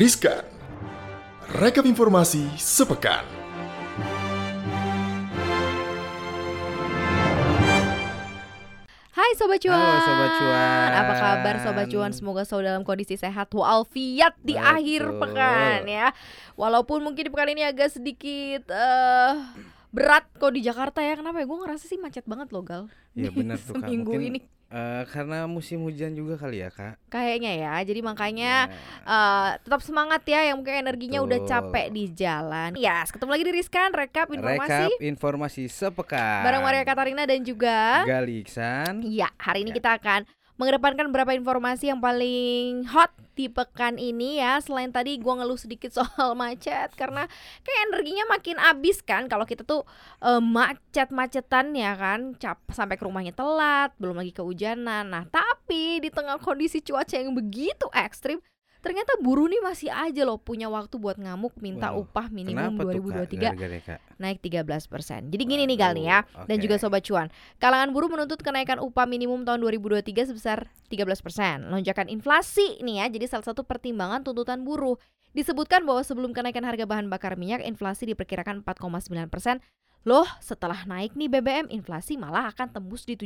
Riskan. Rekap informasi sepekan. Hai Sobat Cuan. Halo Sobat Cuan. Apa kabar Sobat Cuan? Semoga selalu dalam kondisi sehat walafiat di Betul. akhir pekan ya. Walaupun mungkin di pekan ini agak sedikit eh berat kok di Jakarta ya. Kenapa ya? Gue ngerasa sih macet banget loh Gal. Iya benar tuh kak. Seminggu Mungkin ini eh, karena musim hujan juga kali ya kak. kayaknya ya. Jadi makanya Ya. eh tetap semangat ya yang mungkin energinya udah Betul. capek di jalan. Ya, ketemu lagi di Riskan rekap informasi Rekap informasi sepekan. bareng Maria Katarina dan juga Gali Iksan. Iya, hari ini Ya. kita akan mengedepankan beberapa informasi yang paling hot di pekan ini ya. Selain tadi gua ngeluh sedikit soal macet karena kayak energinya makin habis kan kalau kita tuh eh, macet-macetan ya kan, cap sampai ke rumahnya telat, belum lagi kehujanan. Nah, tapi di tengah kondisi cuaca yang begitu ekstrim Ternyata buruh nih masih aja loh punya waktu buat ngamuk minta Wow, upah minimum Kenapa tuh kak? 2023 Gara-gara kak? naik 13%. Jadi gini nih Gal nih ya Waduh, dan juga sobat cuan. Kalangan buruh menuntut kenaikan upah minimum tahun 2023 sebesar 13%. Lonjakan inflasi nih ya, jadi salah satu pertimbangan tuntutan buruh. Disebutkan bahwa sebelum kenaikan harga bahan bakar minyak, inflasi diperkirakan 4,9%. Loh, setelah naik nih BBM, inflasi malah akan tembus di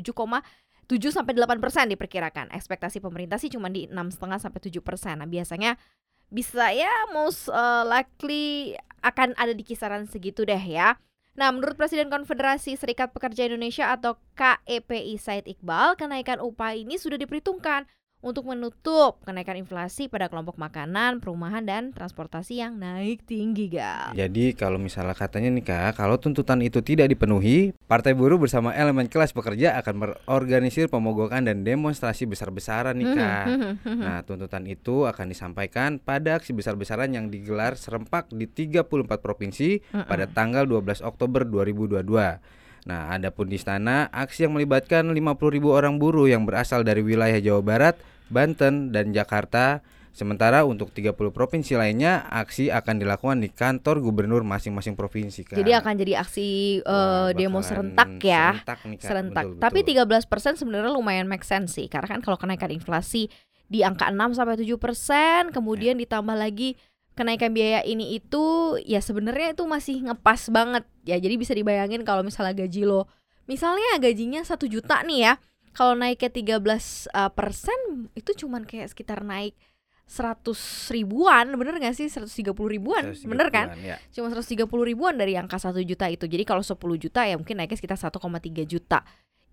7,7 sampai 8% diperkirakan. Ekspektasi pemerintah sih cuma di 6,5 sampai 7%. Nah, biasanya bisa ya most uh, likely akan ada di kisaran segitu deh ya. Nah, menurut Presiden Konfederasi Serikat Pekerja Indonesia atau KEPI Said Iqbal, kenaikan upah ini sudah diperhitungkan untuk menutup kenaikan inflasi pada kelompok makanan, perumahan, dan transportasi yang naik tinggi, Gal. Jadi kalau misalnya katanya nih kak, kalau tuntutan itu tidak dipenuhi, Partai Buruh bersama elemen kelas pekerja akan berorganisir pemogokan dan demonstrasi besar-besaran nih kak. Nah, tuntutan itu akan disampaikan pada aksi besar-besaran yang digelar serempak di 34 provinsi pada tanggal 12 Oktober 2022. Nah, adapun di istana, aksi yang melibatkan 50.000 orang buruh yang berasal dari wilayah Jawa Barat, Banten, dan Jakarta. Sementara untuk 30 provinsi lainnya, aksi akan dilakukan di kantor gubernur masing-masing provinsi. Kak. Jadi akan jadi aksi uh, Wah, demo serentak ya. Serentak, nih, Kak. serentak. Betul, Tapi betul. 13% sebenarnya lumayan make sense sih. Karena kan kalau kenaikan inflasi di angka 6 sampai 7%, kemudian ditambah lagi kenaikan biaya ini itu ya sebenarnya itu masih ngepas banget. Ya jadi bisa dibayangin kalau misalnya gaji lo misalnya gajinya satu juta nih ya. Kalau naiknya 13 uh, persen itu cuman kayak sekitar naik 100 ribuan, bener gak sih? 130 ribuan, 130-an, bener kan? ya. cuma 130 ribuan dari angka 1 juta itu. Jadi kalau 10 juta ya mungkin naiknya sekitar 1,3 juta.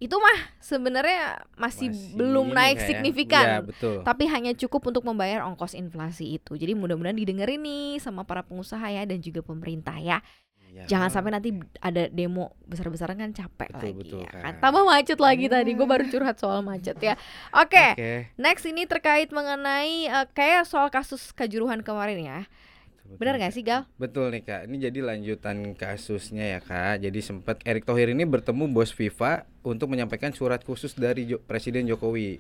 Itu mah sebenarnya masih, Masih belum naik kayak- signifikan. Iya, betul. Tapi hanya cukup untuk membayar ongkos inflasi itu. Jadi mudah-mudahan didengerin nih sama para pengusaha ya dan juga pemerintah ya. Iya, Jangan Kak. sampai nanti ada demo besar-besaran kan capek Betul, lagi betul, ya kan. Tambah macet lagi Iya. tadi. Gue baru curhat soal macet ya. Oke, Oke. next ini terkait mengenai eh, kayak soal kasus kejuruhan kemarin ya. Benar Betul, gak sih Gal? Betul nih kak, ini jadi lanjutan kasusnya ya kak. Jadi sempat Erick Thohir ini bertemu bos FIFA untuk menyampaikan surat khusus dari Jo- Presiden Jokowi.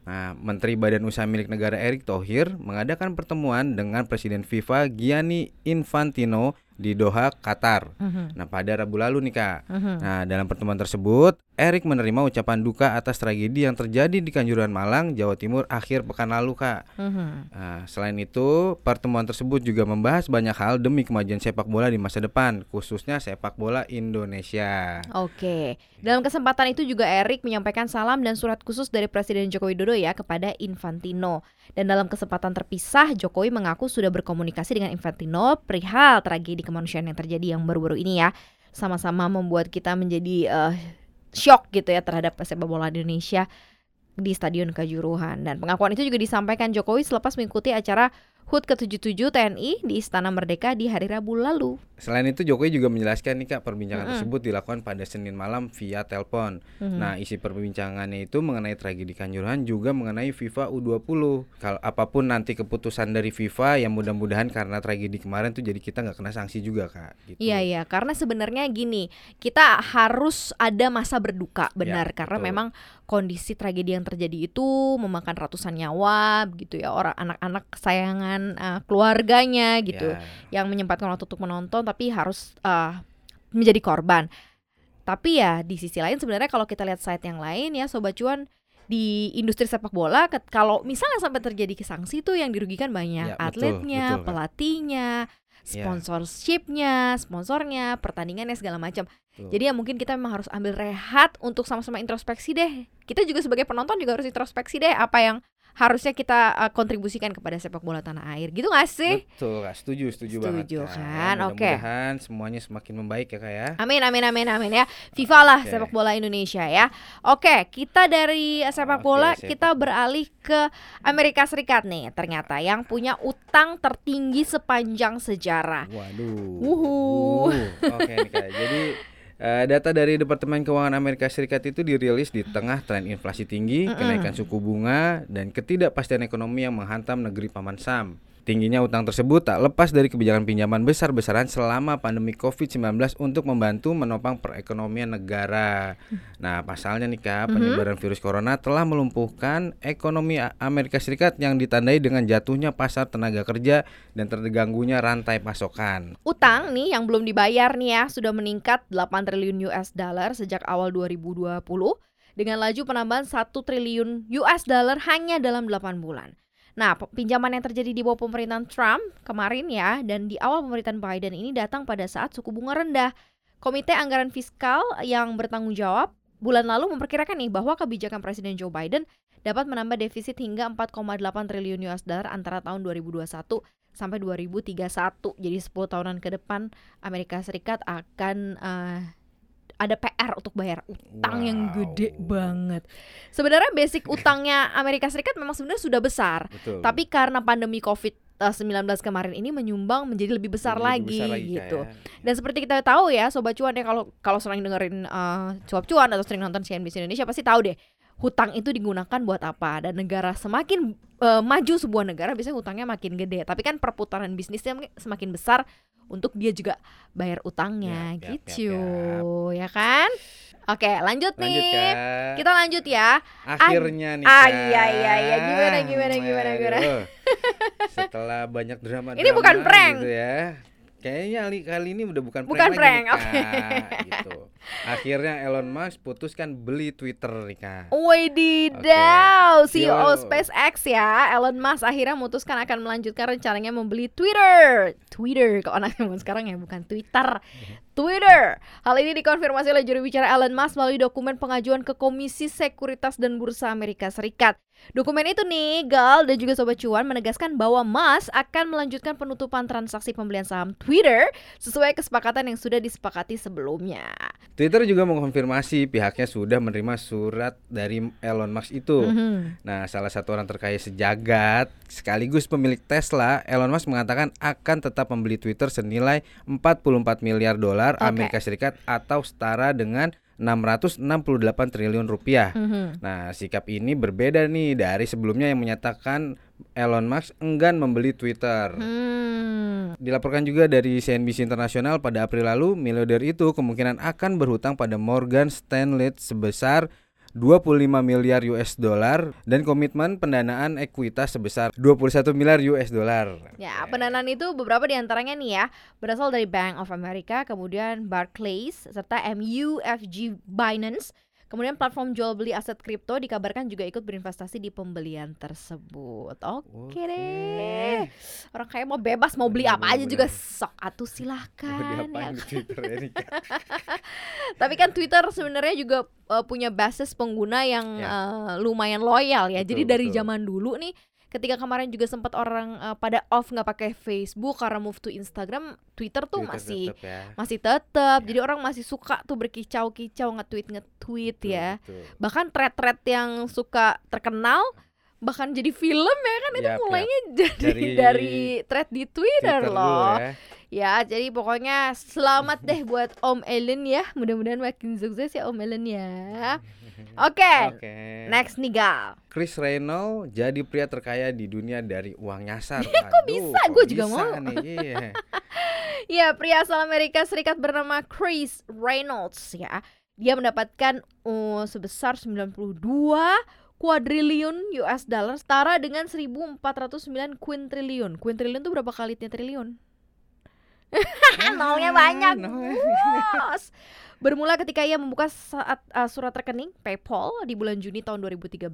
Nah, Menteri Badan Usaha Milik Negara Erick Thohir mengadakan pertemuan dengan Presiden FIFA Gianni Infantino di Doha, Qatar. Nah, pada Rabu lalu nih kak. Nah, dalam pertemuan tersebut, Erick menerima ucapan duka atas tragedi yang terjadi di Kanjuruhan Malang, Jawa Timur akhir pekan lalu kak. Nah, selain itu, pertemuan tersebut juga membahas banyak hal demi kemajuan sepak bola di masa depan, khususnya sepak bola Indonesia. Oke, dalam kesempatan itu juga Erik menyampaikan salam dan surat khusus dari Presiden Joko Widodo ya kepada Infantino. Dan dalam kesempatan terpisah, Jokowi mengaku sudah berkomunikasi dengan Infantino perihal tragedi kemanusiaan yang terjadi yang baru-baru ini ya. Sama-sama membuat kita menjadi eh, shock gitu ya terhadap sepak bola Indonesia di Stadion Kanjuruhan. Dan pengakuan itu juga disampaikan Jokowi selepas mengikuti acara HUT ke-77 TNI di Istana Merdeka di hari Rabu lalu. Selain itu, Jokowi juga menjelaskan nih kak, perbincangan Mm-mm. tersebut dilakukan pada Senin malam via telepon. Mhm. Nah, isi perbincangannya itu mengenai tragedi Kanjuruhan juga mengenai FIFA U20. Kalau apa pun nanti keputusan dari FIFA, ya mudah-mudahan karena tragedi kemarin tuh jadi kita nggak kena sanksi juga kak. Gitu. Iya iya, karena sebenarnya gini, kita harus ada masa berduka, benar Ya, karena betul. memang kondisi tragedi yang terjadi itu memakan ratusan nyawa, begitu ya orang anak-anak kesayangan eh, keluarganya gitu, Ya. yang menyempatkan waktu untuk menonton tapi harus eh, menjadi korban. Tapi ya di sisi lain sebenarnya kalau kita lihat side yang lain ya sobat cuan di industri sepak bola kalau misalnya sampai terjadi sanksi tuh yang dirugikan banyak Ya, betul, atletnya, betul, Kak. pelatihnya, Ya. Sponsorshipnya, sponsornya, pertandingannya segala macam. Jadi ya mungkin kita memang harus ambil rehat untuk sama-sama introspeksi deh. Kita juga sebagai penonton juga harus introspeksi deh apa yang harusnya kita uh, kontribusikan kepada sepak bola tanah air. Gitu gak sih? Betul, Kak. Setuju, setuju, banget. Setuju, kan? Oke. Mudah-mudahan semuanya semakin membaik ya, Kak ya. Amin amin amin amin ya. FIFA lah Oke. sepak bola Indonesia ya. Oke, kita dari sepak bola sepak kita beralih ke Amerika Serikat nih. Ternyata yang punya utang tertinggi sepanjang sejarah. Waduh. Wuhu. Uh, Oke nih Kak. Jadi eh, data dari Departemen Keuangan Amerika Serikat itu dirilis di tengah tren inflasi tinggi, kenaikan suku bunga, dan ketidakpastian ekonomi yang menghantam negeri Paman Sam. Tingginya utang tersebut tak lepas dari kebijakan pinjaman besar-besaran selama pandemi COVID-19 untuk membantu menopang perekonomian negara. Nah, pasalnya nih Kak, penyebaran virus corona telah melumpuhkan ekonomi Amerika Serikat yang ditandai dengan jatuhnya pasar tenaga kerja dan terganggunya rantai pasokan. Utang nih yang belum dibayar nih ya sudah meningkat 8 triliun US dollar sejak awal 2020 dengan laju penambahan 1 triliun US dollar hanya dalam 8 bulan. Nah, pinjaman yang terjadi di bawah pemerintahan Trump kemarin ya dan di awal pemerintahan Biden ini datang pada saat suku bunga rendah. Komite Anggaran Fiskal yang bertanggung jawab bulan lalu memperkirakan nih bahwa kebijakan Presiden Joe Biden dapat menambah defisit hingga 4,8 triliun US dollar antara tahun 2021 sampai 2031. Jadi 10 tahunan ke depan Amerika Serikat akan eh, ada PR untuk bayar utang yang gede Wow. banget. Sebenarnya basic utangnya Amerika Serikat memang sebenarnya sudah besar, Betul. tapi karena pandemi COVID-19 kemarin ini menyumbang menjadi lebih besar Lebih lagi besar Kak, gitu. ya. Dan seperti kita tahu ya, sobat cuan ya kalau kalau sering dengerin eh, cuap cuan atau sering nonton CNBC Indonesia pasti tahu deh hutang itu digunakan buat apa dan negara semakin eh, maju sebuah negara biasanya hutangnya makin gede. Tapi kan perputaran bisnisnya semakin besar untuk dia juga bayar utangnya Yap, yap, gitu, yap, ya kan? Oke, lanjut, Lanjut nih. Kak. Kita lanjut ya. Akhirnya nih ah, iya, iya, iya. Gimana, gimana, gimana, gimana? Aduh. Setelah banyak drama Ini bukan prank. gitu ya. Kayaknya kali, kali ini udah bukan, Bukan prank, lagi prank, Kak. gitu. Akhirnya Elon Musk putuskan beli Twitter nih Kak. Wadidaw, Oke. CEO Yo. SpaceX ya, Elon Musk akhirnya memutuskan akan melanjutkan rencananya membeli Twitter. Twitter, kok anak zaman sekarang ya bukan Twitter. Twitter. Hal ini dikonfirmasi oleh juru bicara Elon Musk melalui dokumen pengajuan ke Komisi Sekuritas dan Bursa Amerika Serikat. Dokumen itu nih, Gal dan juga Sobat Cuan menegaskan bahwa Musk akan melanjutkan penutupan transaksi pembelian saham Twitter sesuai kesepakatan yang sudah disepakati sebelumnya. Twitter juga mengonfirmasi pihaknya sudah menerima surat dari Elon Musk itu. Mhm. Nah, salah satu orang terkaya sejagat sekaligus pemilik Tesla, Elon Musk mengatakan akan tetap membeli Twitter senilai 44 miliar dolar Oke. Amerika Serikat atau setara dengan 668 triliun rupiah. Mhm. Nah, sikap ini berbeda nih dari sebelumnya yang menyatakan Elon Musk enggan membeli Twitter. Hmm. Dilaporkan juga dari CNBC Internasional pada April lalu, miliarder itu kemungkinan akan berhutang pada Morgan Stanley sebesar 25 miliar US dollar dan komitmen pendanaan ekuitas sebesar 21 miliar US dollar. Ya, pendanaan itu beberapa di antaranya nih ya berasal dari Bank of America, kemudian Barclays, serta MUFG Binance. Kemudian platform jual beli aset kripto dikabarkan juga ikut berinvestasi di pembelian tersebut. Oke deh, orang kaya mau bebas mau beli apa aja juga sok atuh silahkan. diapain ya ini, Kak? Tapi kan Twitter sebenarnya juga uh, punya basis pengguna yang Ya. uh, lumayan loyal ya. Jadi Betul, dari betul. zaman dulu nih, ketika kemarin juga sempat orang uh, pada off nggak pakai Facebook karena move to Instagram, Twitter tuh Twitter masih tetep ya. masih tetap. Ya. Jadi orang masih suka tuh berkicau-kicau nge-tweet nge-tweet Betul, ya. betul. Bahkan thread-thread yang suka terkenal bahkan jadi film ya kan itu yap. mulainya jadi Dari dari, thread di Twitter, Twitter loh. ya. Ya, jadi pokoknya selamat deh buat Om Ellen ya. Mudah-mudahan makin sukses ya Om Ellen ya. Oke, Oke. next nih Gal. Chris Reynolds jadi pria terkaya di dunia dari uang nyasar. Iya, kok Aduh, bisa? Gua juga bisa mau. nih, iya. Ya, pria asal Amerika Serikat bernama Chris Reynolds ya. Dia mendapatkan uh, sebesar 92 kuadriliun US dollar setara dengan 1409 quintriliun. Quintriliun itu berapa kalinya triliun? Nolnya banyak. Bos. Bermula ketika ia membuka saat, uh, surat rekening PayPal di bulan Juni tahun 2013,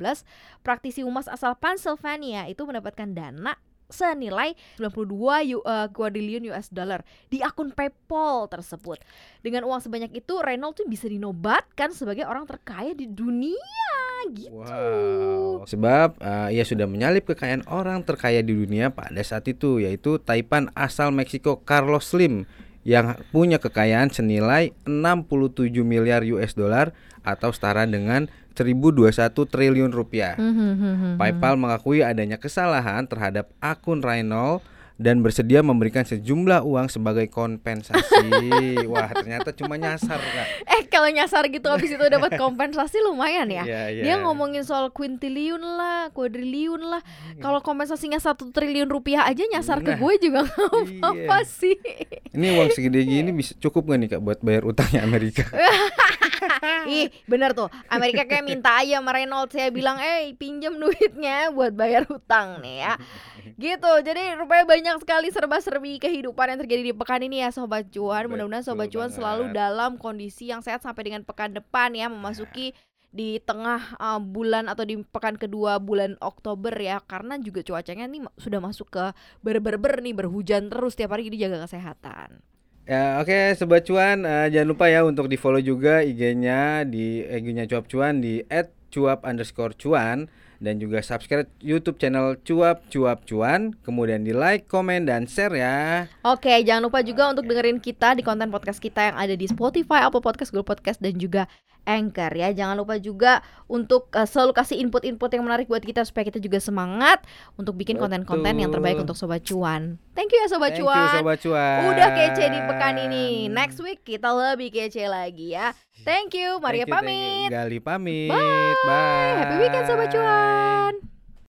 praktisi humas asal Pennsylvania itu mendapatkan dana senilai 92 U, uh, quadrillion US dollar di akun PayPal tersebut. Dengan uang sebanyak itu, Reynolds tuh bisa dinobatkan sebagai orang terkaya di dunia gitu. Wow. Sebab uh, ia sudah menyalip kekayaan orang terkaya di dunia pada saat itu yaitu Taipan asal Meksiko Carlos Slim yang punya kekayaan senilai 67 miliar US dollar atau setara dengan 1021 triliun rupiah. Hmm, PayPal mengakui adanya kesalahan terhadap akun Reynolds dan bersedia memberikan sejumlah uang sebagai kompensasi. Wah, ternyata cuma nyasar, Kak. Eh kalau nyasar gitu habis itu dapat kompensasi lumayan ya. Iya, iya. Dia ngomongin soal quintillion lah, quadrillion lah. Kalau kompensasinya satu triliun rupiah aja nyasar ke Nah, gue juga nggak apa-apa iya. sih. Ini uang segede gini bisa cukup gak nih Kak buat bayar utangnya Amerika? Ih bener tuh Amerika kayak minta aja sama Reynolds saya bilang Eh pinjam duitnya buat bayar hutang nih ya Gitu. Jadi rupanya banyak sekali serba-serbi kehidupan yang terjadi di pekan ini ya Sobat Cuan. Mudah-mudahan Betul Sobat Cuan selalu dalam kondisi yang sehat sampai dengan pekan depan ya Memasuki di tengah uh, bulan atau di pekan kedua bulan Oktober ya. Karena juga cuacanya nih sudah masuk ke ber-ber-ber nih berhujan terus tiap hari jadi jaga kesehatan. Ya oke Sobat Cuan. Eh, jangan lupa ya untuk di follow juga IG-nya di IG-nya Cuap Cuan di @cuap underscore cuan dan juga subscribe YouTube channel Cuap Cuap Cuan kemudian di like, komen dan share ya. Oke, jangan lupa juga untuk dengerin kita di konten podcast kita yang ada di Spotify, Apple Podcast, Google Podcast dan juga Anchor ya. Jangan lupa juga untuk uh, selalu kasih input-input yang menarik buat kita supaya kita juga semangat untuk bikin konten-konten yang terbaik untuk sobat cuan. Thank you ya sobat Thank you cuan. Sobat Cuan. Udah kece di pekan ini. Next week kita lebih kece lagi ya. Thank you, Maria Thank you, thank you. pamit. Gali pamit. Bye. Bye. Happy weekend sobat cuan.